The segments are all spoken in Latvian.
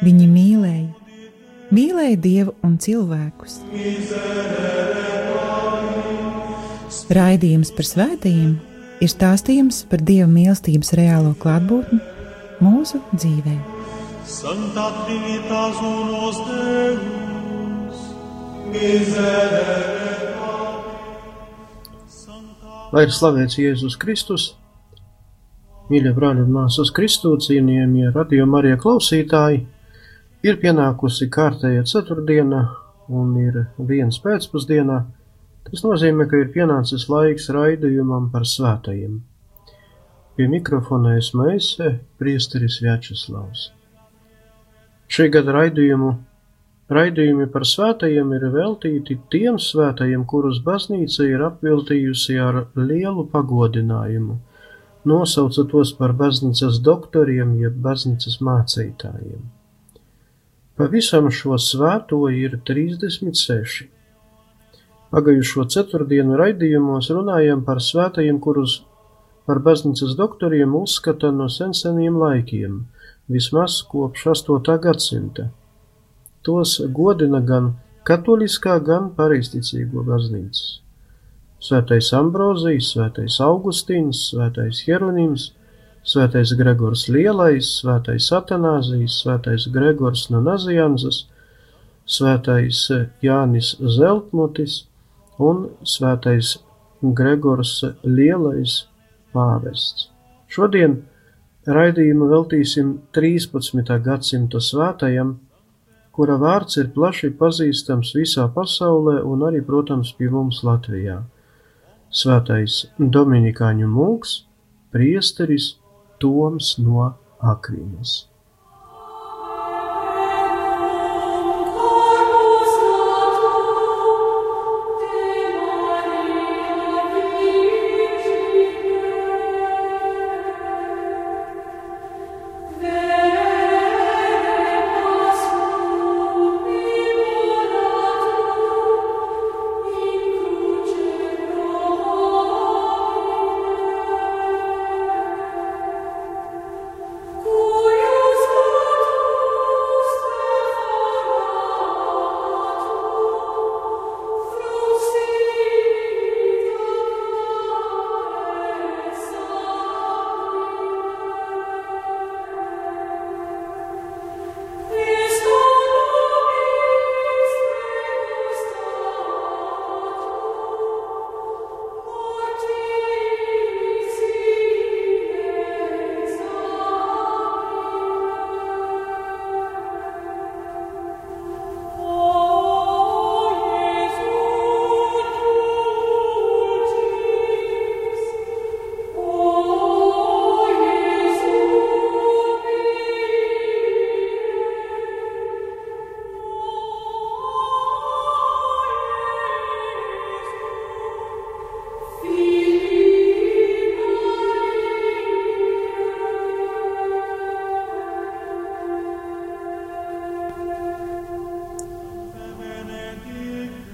Viņi mīlēja, mīlēja Dievu un cilvēkus. Raidījums par svētījumiem ir stāstījums par Dieva mīlestības reālo klātbūtni mūsu dzīvē. Santa Trinitas unos Deus, miserere Lai ir slavēts Jēzus Kristus, mīļie brāļi un māsas Kristū, cienījamie radio Marija klausītāji, ir pienākusi kārtēja ceturtdiena un ir viens pēcpusdienā. Tas nozīmē, ka ir pienācis laiks raidījumam par svētajiem. Pie mikrofona es, priesteris Vjačeslavs. Šī gada raidījumu Raidījumi par svētajiem ir veltīti tiem svētajiem, kurus baznīca ir apviltījusi ar lielu pagodinājumu, nosauca tos par baznīcas doktoriem jeb baznīcas mācītājiem. Pavisam šo svēto ir 36. Pagājušo ceturtdienu raidījumos runājam par svētajiem, kurus par baznīcas doktoriem uzskata no senseniem laikiem, vismaz kopš 8. gadsimta. Tos godina gan katoliskā, gan pareizticīgo baznīcas. Svētais Ambrozijs, Svētais Augustīns, Svētais Hieronims, Svētais Gregors Lielais, Svētais Atanāzijs, Svētais Gregors no Nazianzas, Svētais Jānis Zeltmutis un Svētais Gregors Lielais pāvests. Šodien raidījumu veltīsim 13. gadsimta svētajam, kura vārds ir plaši pazīstams visā pasaulē un arī, protams, pie mums Latvijā. Svētais Dominikāņu mūks, priesteris Toms no Akvinas.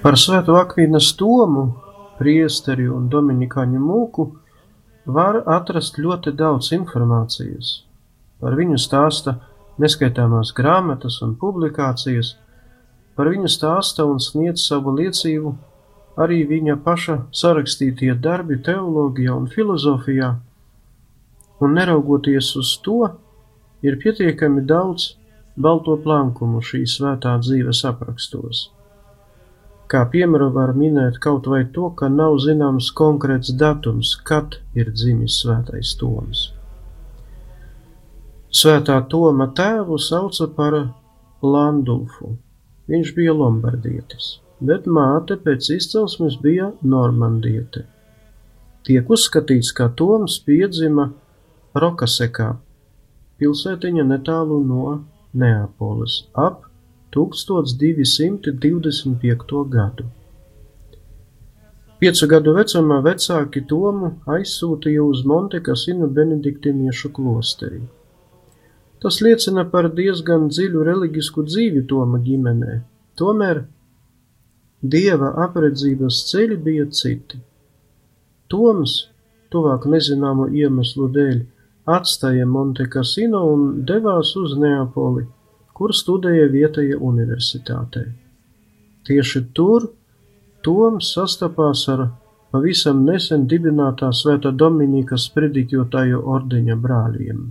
Par Svēto Akvīnas Tomu, priesteri un dominikāņu mūku var atrast ļoti daudz informācijas. Par viņu stāsta neskaitāmās grāmatas un publikācijas, par viņu stāsta un sniedz savu liecību arī viņa paša sarakstītie darbi teoloģijā un filozofijā, un neraugoties uz to, ir pietiekami daudz balto plankumu šī svētā dzīves aprakstos. Kā piemēru var minēt kaut vai to, ka nav zināms konkrēts datums, kad ir dzimis svētais Toms. Svētā Toma tēvu sauca par Landulfu. Viņš bija lombardietis, bet māte pēc izcelsmes bija normandiete. Tiek uzskatīts, ka Toms piedzima Rokasekā, pilsētiņa netālu no Neapolis ap 1225. gadu. Piecu gadu vecumā vecāki Tomu aizsūtīja uz Montekasinu benediktiniešu klosterī. Tas liecina par diezgan dziļu reliģisku dzīvi Toma ģimenē, tomēr dieva apredzības ceļi bija citi. Toms, tuvāk nezināmu iemeslu dēļ, atstāja Montekasino un devās uz Neapoli, kur studēja vietējā universitātē. Tieši tur Toms sastapās ar pavisam nesen dibinātā Svētā Dominikas prediķotāju ordeņa brāļiem.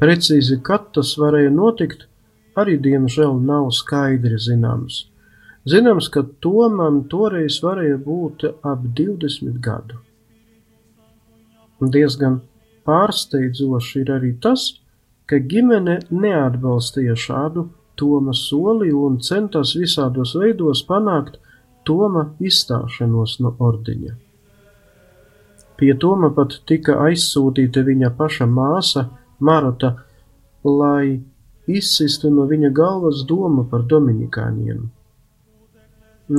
Precīzi, kad tas varēja notikt, arī diemžēl nav skaidri zināms. Zināms, ka Tomam toreiz varēja būt ap 20 gadu. Diezgan pārsteidzoši ir arī tas, ka ģimene neatbalstīja šādu Toma soli un centās visādos veidos panākt Toma izstāšanos no ordiņa. Pie Toma pat tika aizsūtīta viņa paša māsa Marta, lai izsistu no viņa galvas domu par dominikāņiem.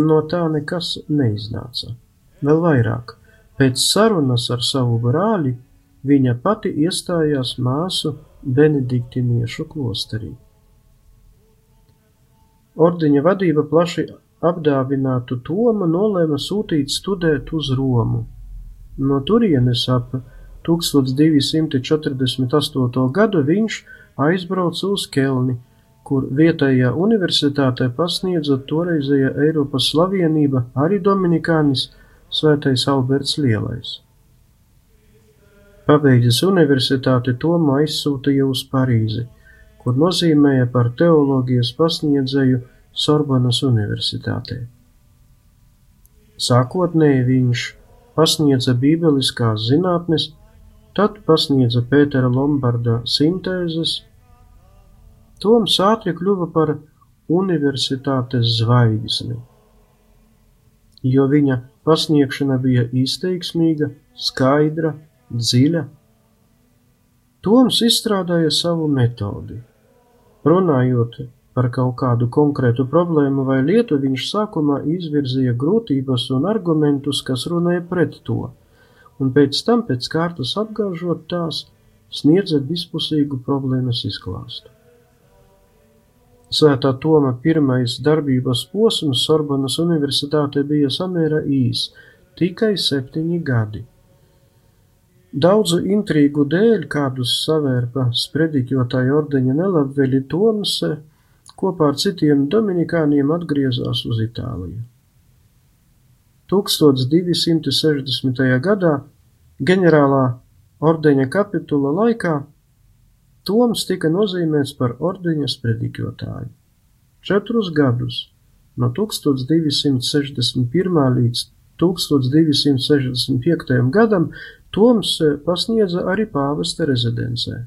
No tā nekas neiznāca. Vēl vairāk, pēc sarunas ar savu brāli, viņa pati iestājās māsu benediktiniešu klosterī. Ordiņa vadība plaši apdāvinātu Tomu nolēma sūtīt studēt uz Romu. No turienes ap 1248. gadu viņš aizbrauca uz Kelni, kur vietējā universitātē pasniedza toreizējā Eiropas slavienība arī Dominikānis Svētais Alberts Lielais. Pabeidzis universitāti Tomu aizsūtīja uz Parīzi, kur nozīmēja par teoloģijas pasniedzēju Sorbonas universitātē. Sākotnēji viņš pasniedza bībeliskās zinātnes, tad pasniedza Pētera Lombarda sintēzes. Toms ātri kļuva par universitātes zvaigzni, jo viņa pasniegšana bija izteiksmīga, skaidra, dziļa. Toms izstrādāja savu metodi. Runājot par kaut kādu konkrētu problēmu vai lietu, viņš sākumā izvirzīja grūtības un argumentus, kas runāja pret to, un pēc tam, pēc kārtas apgāžot tās, sniedza vispusīgu problēmas izklāstu. Svētā Toma pirmais darbības posms Sorbonas universitātē bija samērā īs - tikai septiņi gadi. Daudzu intrīgu dēļ, kādus savērpa sprediķotāja ordeņa nelabveļi Toms, kopā ar citiem dominikāniem atgriezās uz Itāliju. 1260. gadā ģenerālā ordeņa kapitula laikā Toms tika nozīmēts par ordeņa sprediķotāju. Četrus gadus, no 1261. līdz 1265. gadam, Toms pasniedza arī pāvesta rezidencē.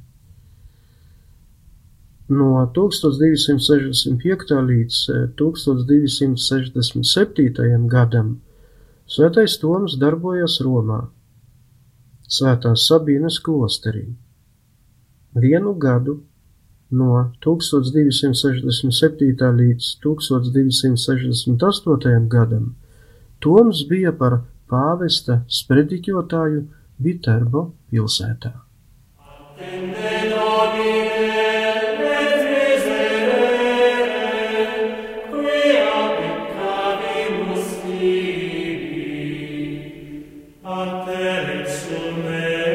No 1265. līdz 1267. Eh, gadam Svētais Toms darbojas Romā, Svētās Sabīnes klosterī. Vienu gadu no 1267. līdz 1268. gadam Toms bija par pāvesta sprediķotāju Viterbo pilsētā. Exaudi Christem supplicandum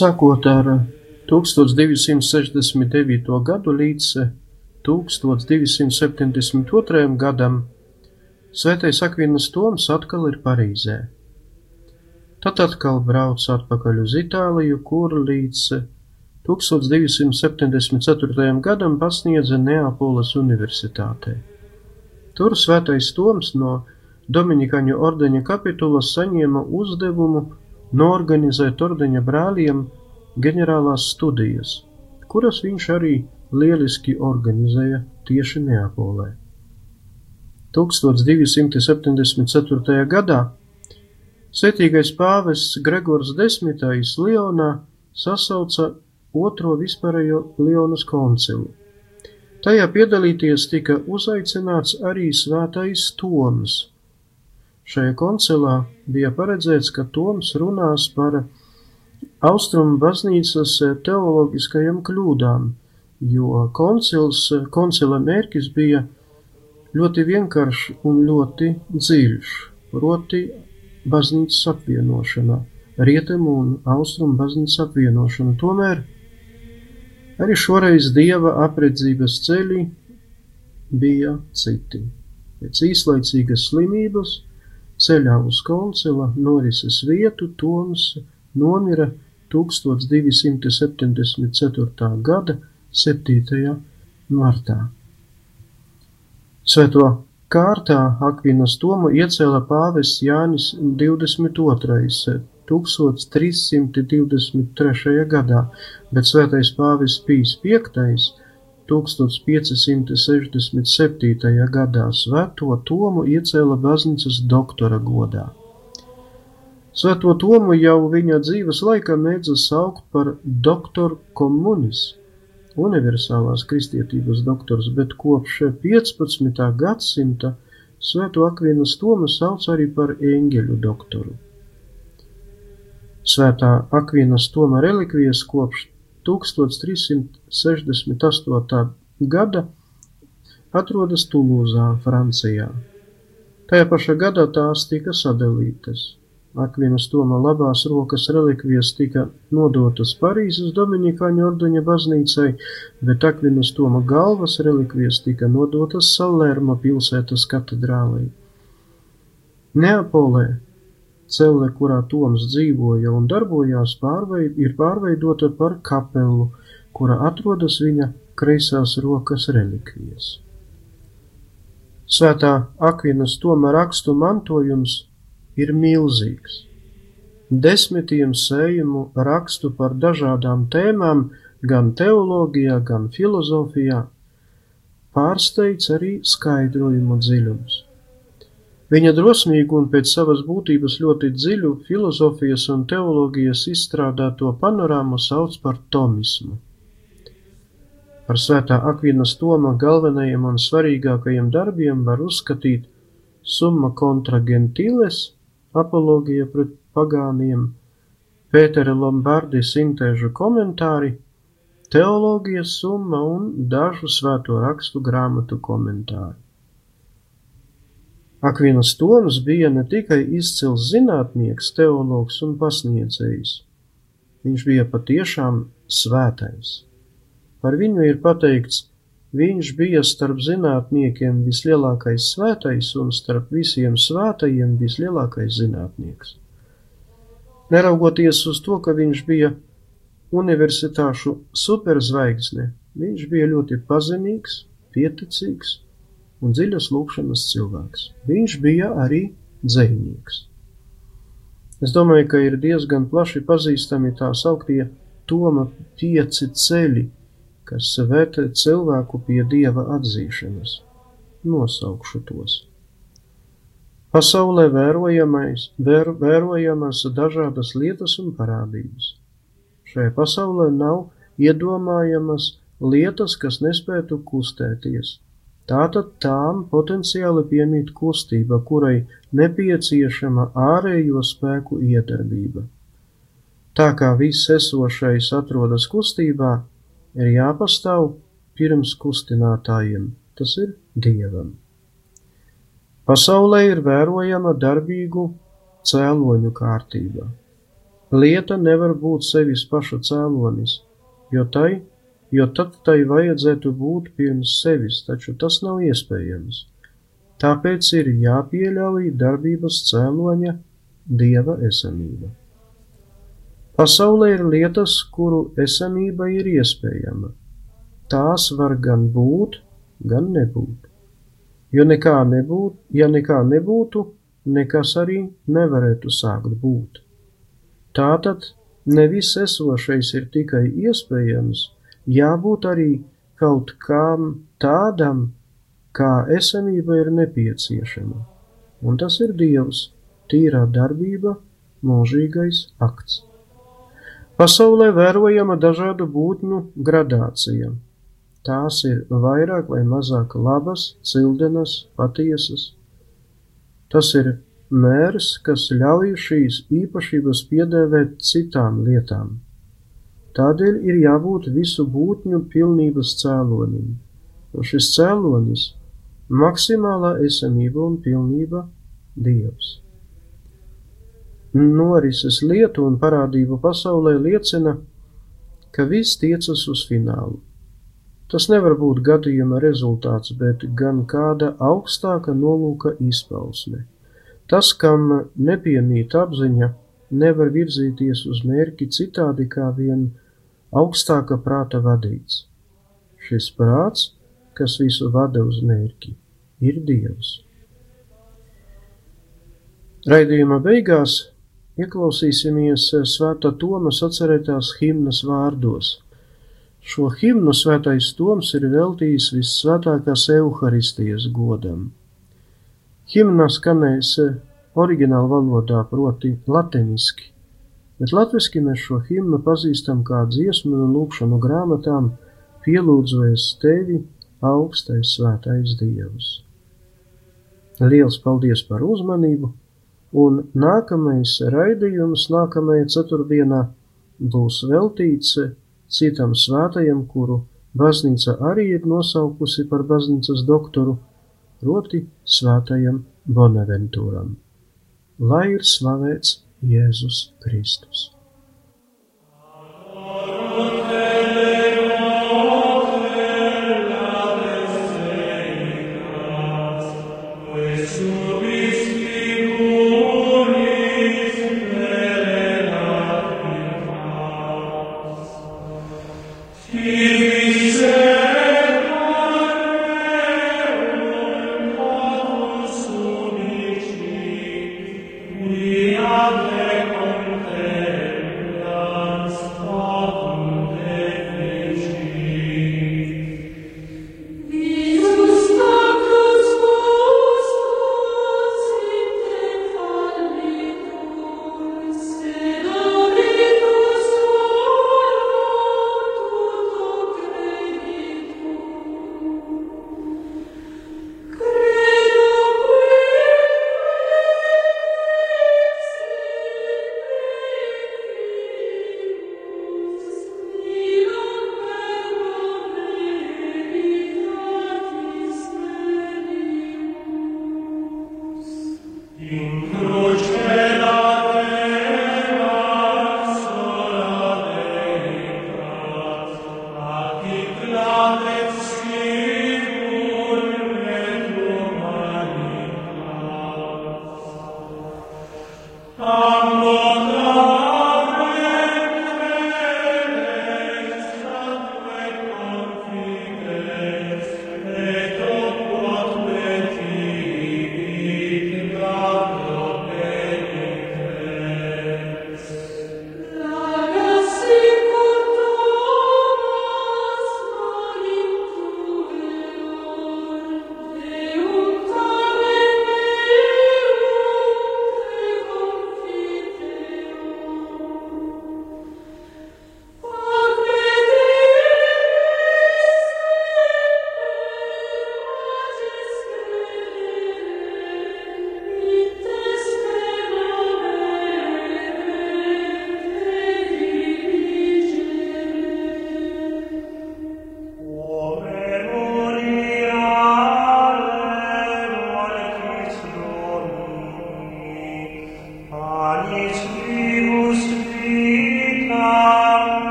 Sākot ar 1269. gadu līdz 1272. gadam, Svētais Akvinas Toms atkal ir Parīzē. Tad atkal brauc atpakaļ uz Itāliju, kur līdz 1274. gadam pasniedza Neapoles universitātē. Tur Svētais Toms no Dominikāņu ordeņa kapitulas saņēma uzdevumu noorganizēt ordeņa brāļiem ģenerālās studijas, kuras viņš arī lieliski organizēja tieši Neapolē. 1274. gadā Svetīgais pāvests Gregors Desmitais Lionā sasauca otro vispārējo Lionas koncilu. Tajā piedalīties tika uzaicināts arī svētais Toms, Šajā koncilā bija paredzēts, ka Toms runās par Austrumu baznīcas teoloģiskajām kļūdām, jo koncils, koncila mērķis bija ļoti vienkāršs un ļoti dziļš, proti baznīcas apvienošana, rietumu un austrumu baznīcas apvienošana. Tomēr arī šoreiz dieva apredzības ceļi bija citi. Pēc īslaicīgas slimības Ceļā uz koncila norises vietu Toms nomira 1274. gada 7. martā. Svēto kārtā Akvinas Tomu iecēla pāvests Jānis 22. 1323. gadā, bet svētais pāvests Pīs V 1567. gadā Svēto Tomu iecēla baznīcas doktora godā. Svēto Tomu jau viņa dzīves laikā mēdza saukt par doktoru komunis, universālās kristietības doktors, bet kopš 15. gadsimta Svēto Akvīnas Tomu sauc arī par eņģeļu doktoru. Svētā Akvīnas Toma relikvijas kopš 1368. gada atrodas Tulūzā, Francijā. Tajā pašā gadā tās tika sadalītas. Akvinas Toma labās rokas relikvijas tika nodotas Parīzes Dominikāņu ordeņa baznīcai, bet Akvinas Toma galvas relikvijas tika nodotas Salerma pilsētas katedrālei. Neapolē Celle, kurā Toms dzīvoja un darbojās, pārveid, ir pārveidota par kapelu, kura atrodas viņa kreisās rokas relikvijas. Svētā Akvinas Toma rakstu mantojums ir milzīgs. Desmitiem sējumu rakstu par dažādām tēmām, gan teoloģijā, gan filozofijā, pārsteidz arī skaidrojumu dziļums. Viņa drosmīgu un pēc savas būtības ļoti dziļu filozofijas un teoloģijas izstrādāto panorāmu sauc par tomismu. Par svētā Akvinas Toma galvenajiem un svarīgākajiem darbiem var uzskatīt Summa contra gentiles, apologija pret pagāniem, Pētera Lombardi sintēžu komentāri, teoloģijas summa un dažu svēto rakstu grāmatu komentāri. Akvinas Toms bija ne tikai izcils zinātnieks, teologs un pasniedzējs, viņš bija patiešām svētais. Par viņu ir pateikts, viņš bija starp zinātniekiem vislielākais svētais un starp visiem svētajiem vislielākais zinātnieks. Neraugoties uz to, ka viņš bija universitāšu superzvaigzne, viņš bija ļoti pazemīgs, pieticīgs un dziļas lūkšanas cilvēks. Viņš bija arī dzejnieks. Es domāju, ka ir diezgan plaši pazīstami tā sauktie Toma pieci ceļi, kas vērtē cilvēku pie dieva atzīšanas. Nosaukšu tos. Pasaulē vērojamais, vēr, vērojamas dažādas lietas un parādības. Šajā pasaulē nav iedomājamas lietas, kas nespētu kustēties Tātad tām potenciāli piemīt kustība, kurai nepieciešama ārējo spēku iedarbība. Tā kā viss esošais atrodas kustībā, ir jāpastāv pirms kustinātājiem, tas ir Dievam. Pasaulē ir vērojama darbīgu cēloņu kārtība. Lieta nevar būt sevis paša cēlonis, jo tai jo tad tai vajadzētu būt pirms sevis, taču tas nav iespējams. Tāpēc ir jāpieļauj darbības cēloņa dieva esamība. Pasaulē ir lietas, kuru esamība ir iespējama. Tās var gan būt, gan nebūt. Jo nekā nebūt, ja nekā nebūtu, nekas arī nevarētu sākt būt. Tātad nevis esošais ir tikai iespējams, jābūt arī kaut kam tādam, kā esamība ir nepieciešama, un tas ir Dievs, tīrā darbība, mūžīgais akts. Pasaulē vērojama dažādu būtņu gradācija. Tās ir vairāk vai mazāk labas, cildenas, patiesas. Tas ir mērs, kas ļauj šīs īpašības piedēvēt citām lietām. Tādēļ ir jābūt visu būtņu pilnības cēlonim, un šis cēlonis - maksimālā esamība un pilnība - Dievs. Norises lietu un parādību pasaulē liecina, ka viss tiecas uz finālu. Tas nevar būt gadījuma rezultāts, bet gan kāda augstāka nolūka izpausme. Tas, kam nepiemīt apziņa, nevar virzīties uz mērķi citādi kā vien augstāka prāta vadīts. Šis prāts, kas visu vada uz mērķi, ir Dievs. Raidījuma beigās ieklausīsimies Svētā Toma sacerētās himnas vārdos. Šo himnu Svētais Toms ir veltījis vissvētākās evaharistijas godam. Himna skanēs oriģināla valodā, proti latiniski, bet latviski mēs šo himnu pazīstam kā dziesmu un lūkšanu grāmatām Pielūdzoties tevi, augstais svētais Dievs. Liels paldies par uzmanību, un nākamais raidījums nākamajā ceturtdienā būs veltīts citam svētajam, kuru baznīca arī ir nosaukusi par baznīcas doktoru, proti svētajam Bonaventūram. Lai ir slavēts Jēzus Kristus.